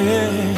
yeah.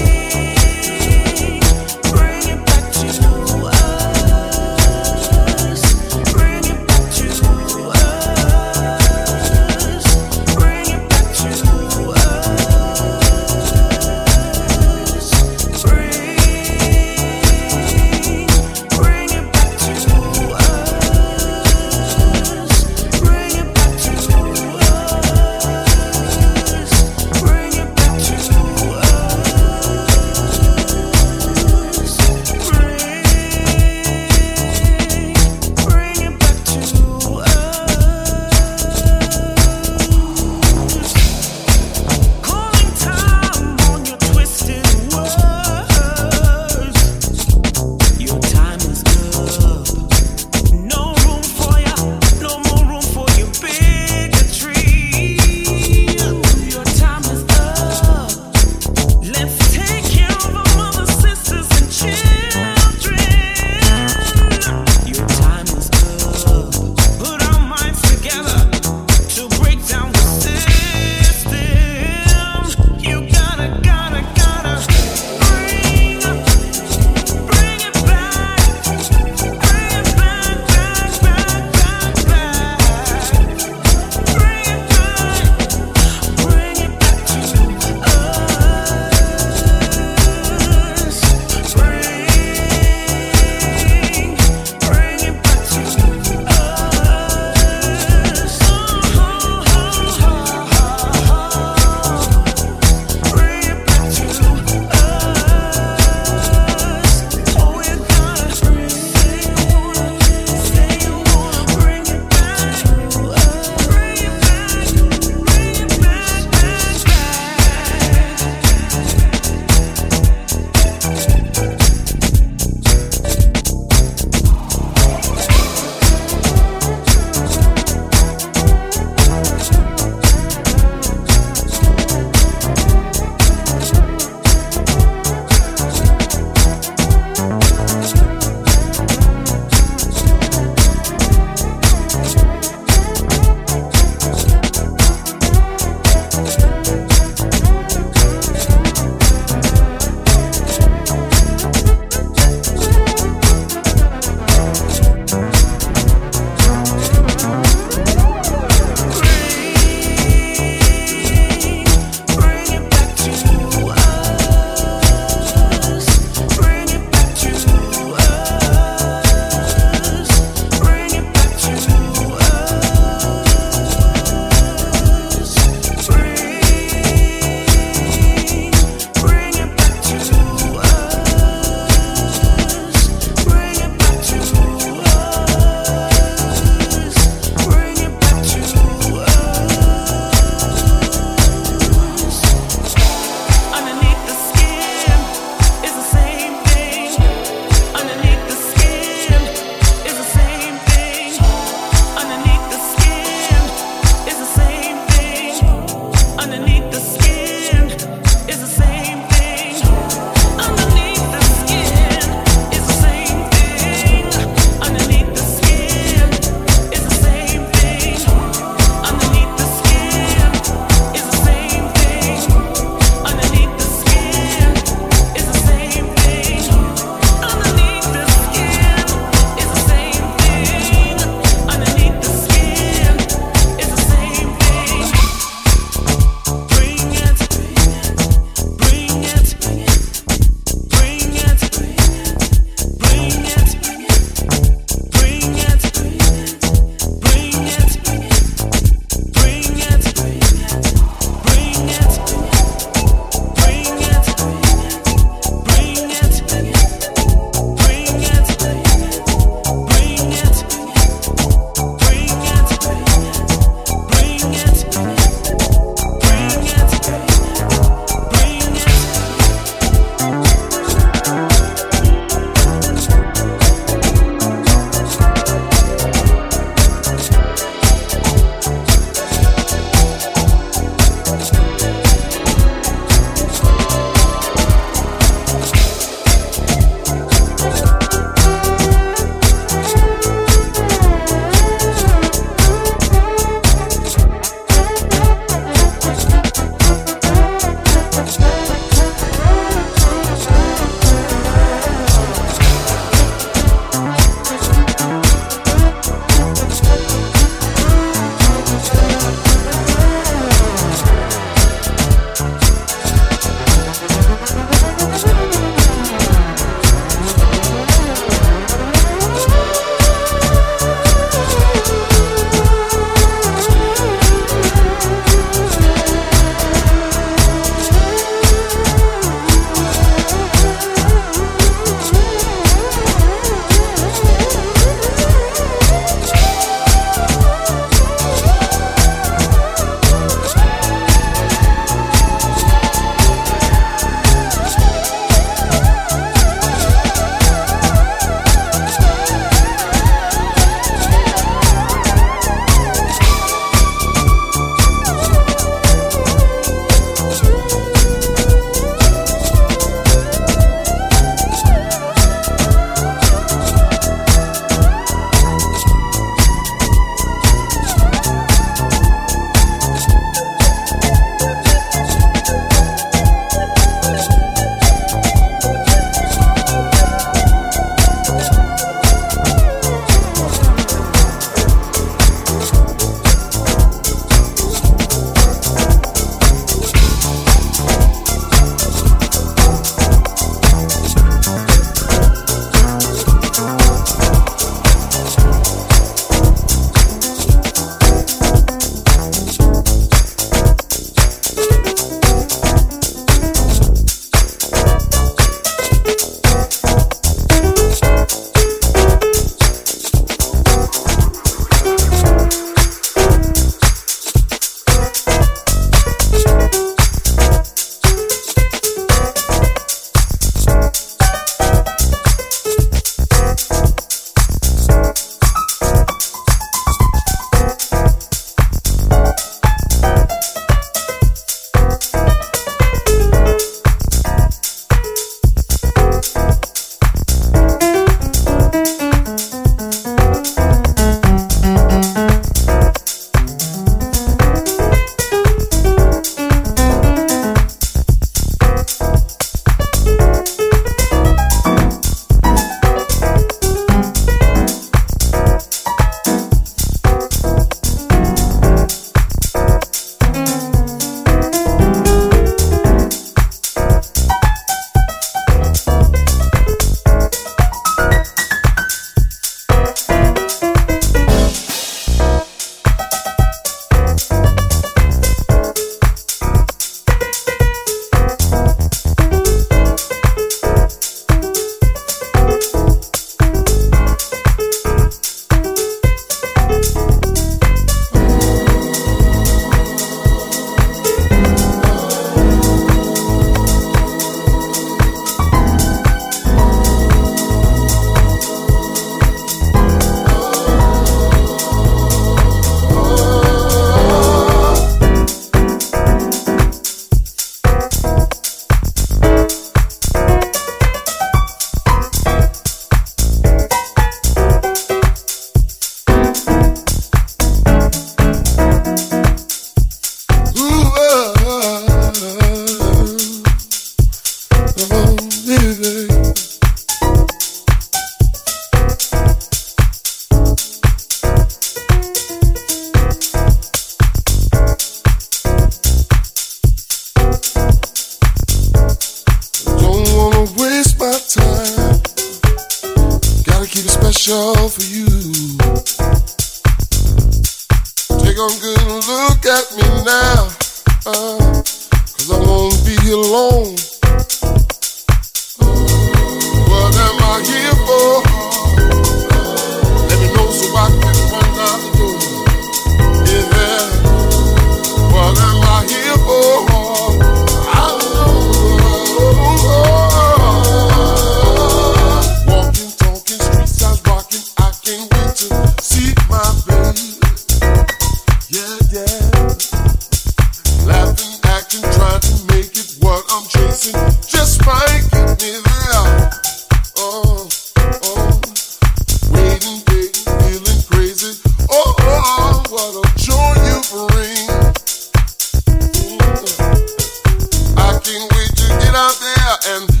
end.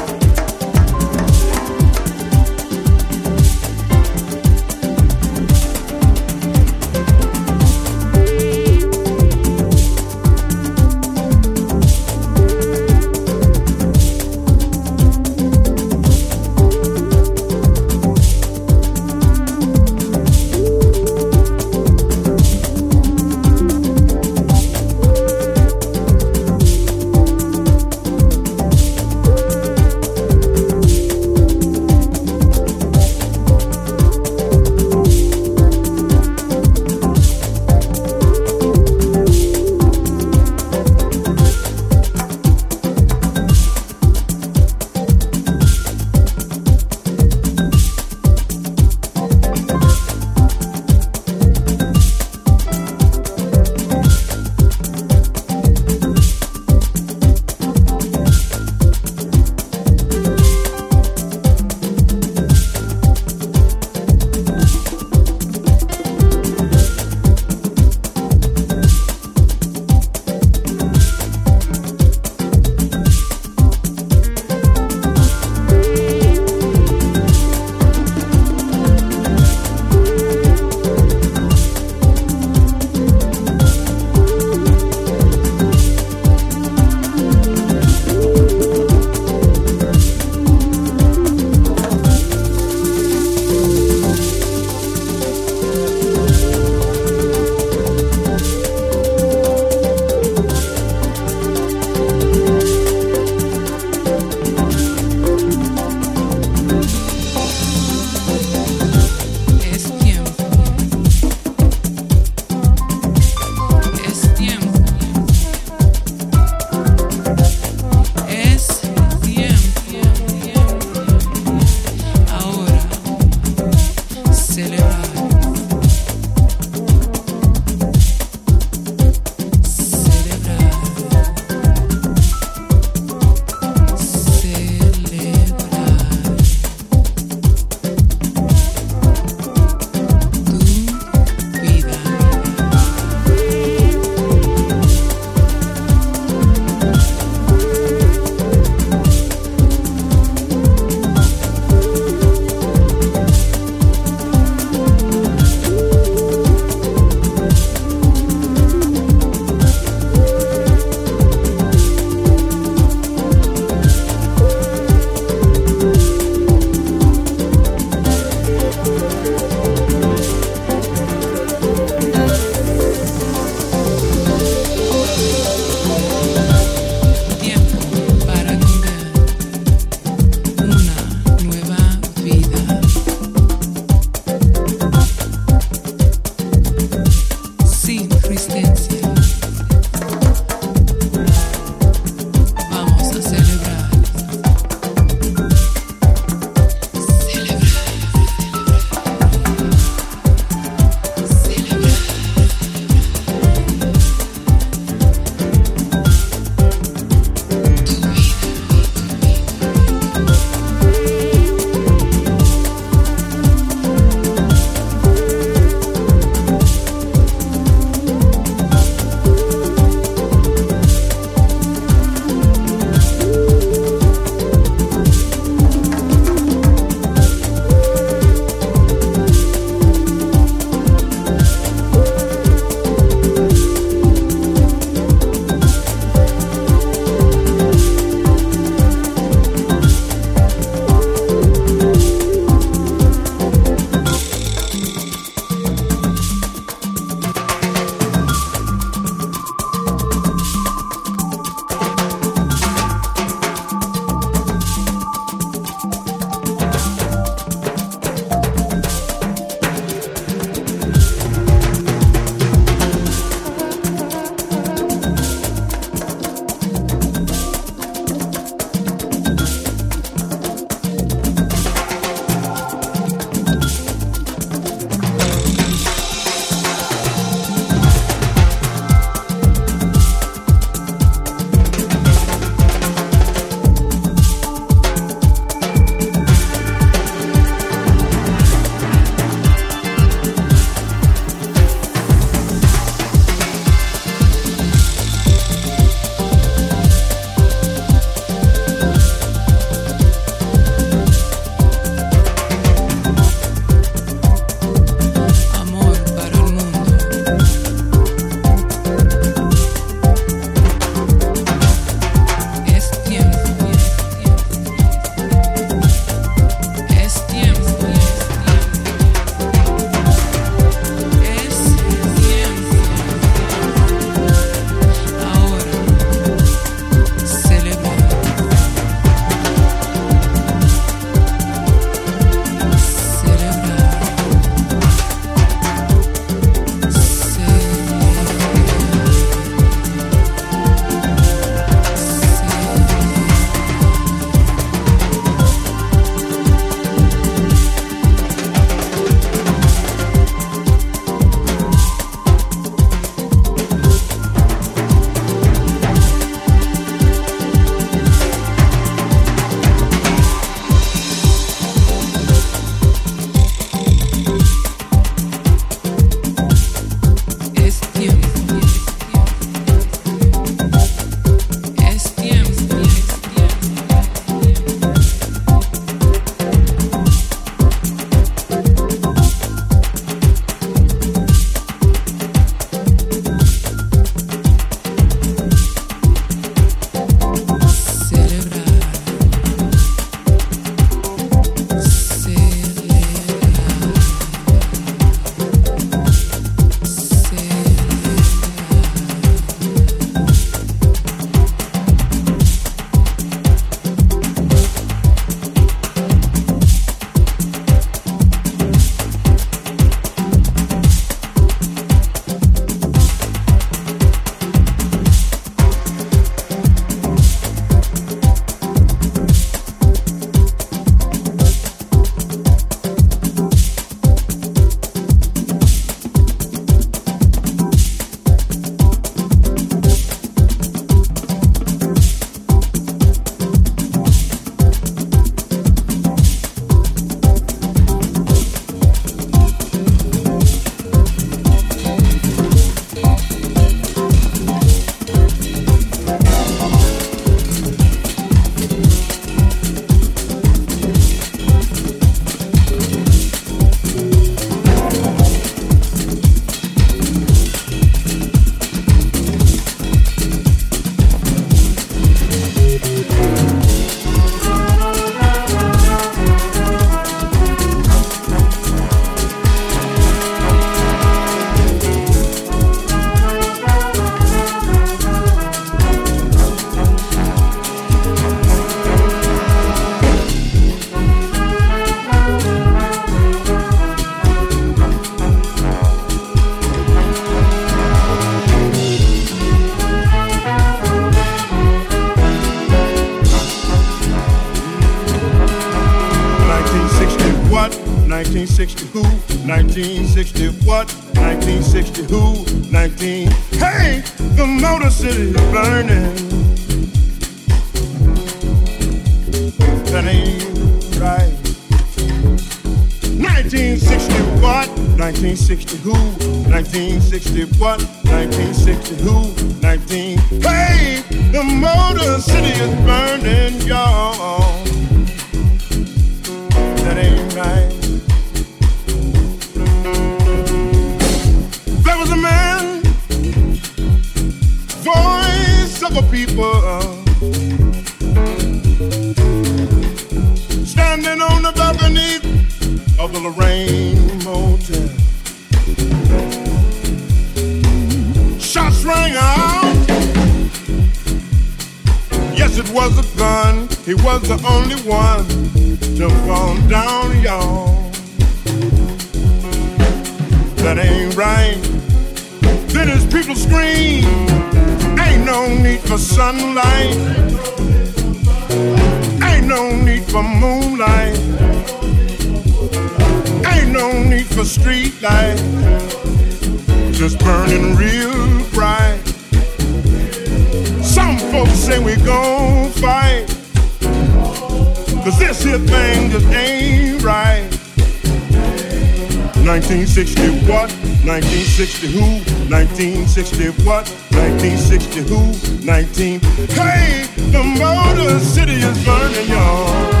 1960 who? 19. Hey, the Motor City is burning, y'all.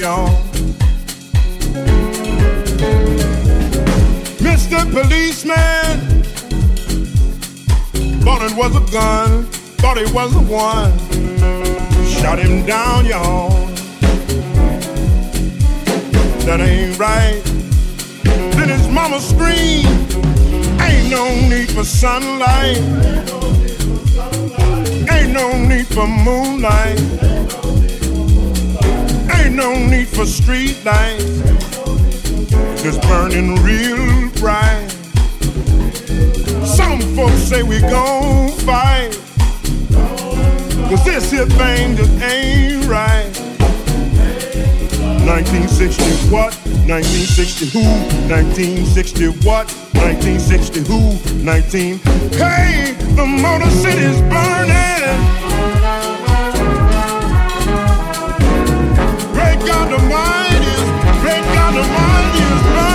Y'all. Mr. Policeman thought it was a gun, thought it was the one. Shot him down, y'all. That ain't right. Then his mama screamed, Ain't no need for sunlight. Ain't no need for moonlight. Ain't no need for street lights. Just burning real bright. Some folks say we gon' fight. Cause this here thing just ain't right. 1960 what? 1960 who? 1960 what? 1960 who? 19. Hey, the Motor City's burning. God Almighty, great God Almighty is.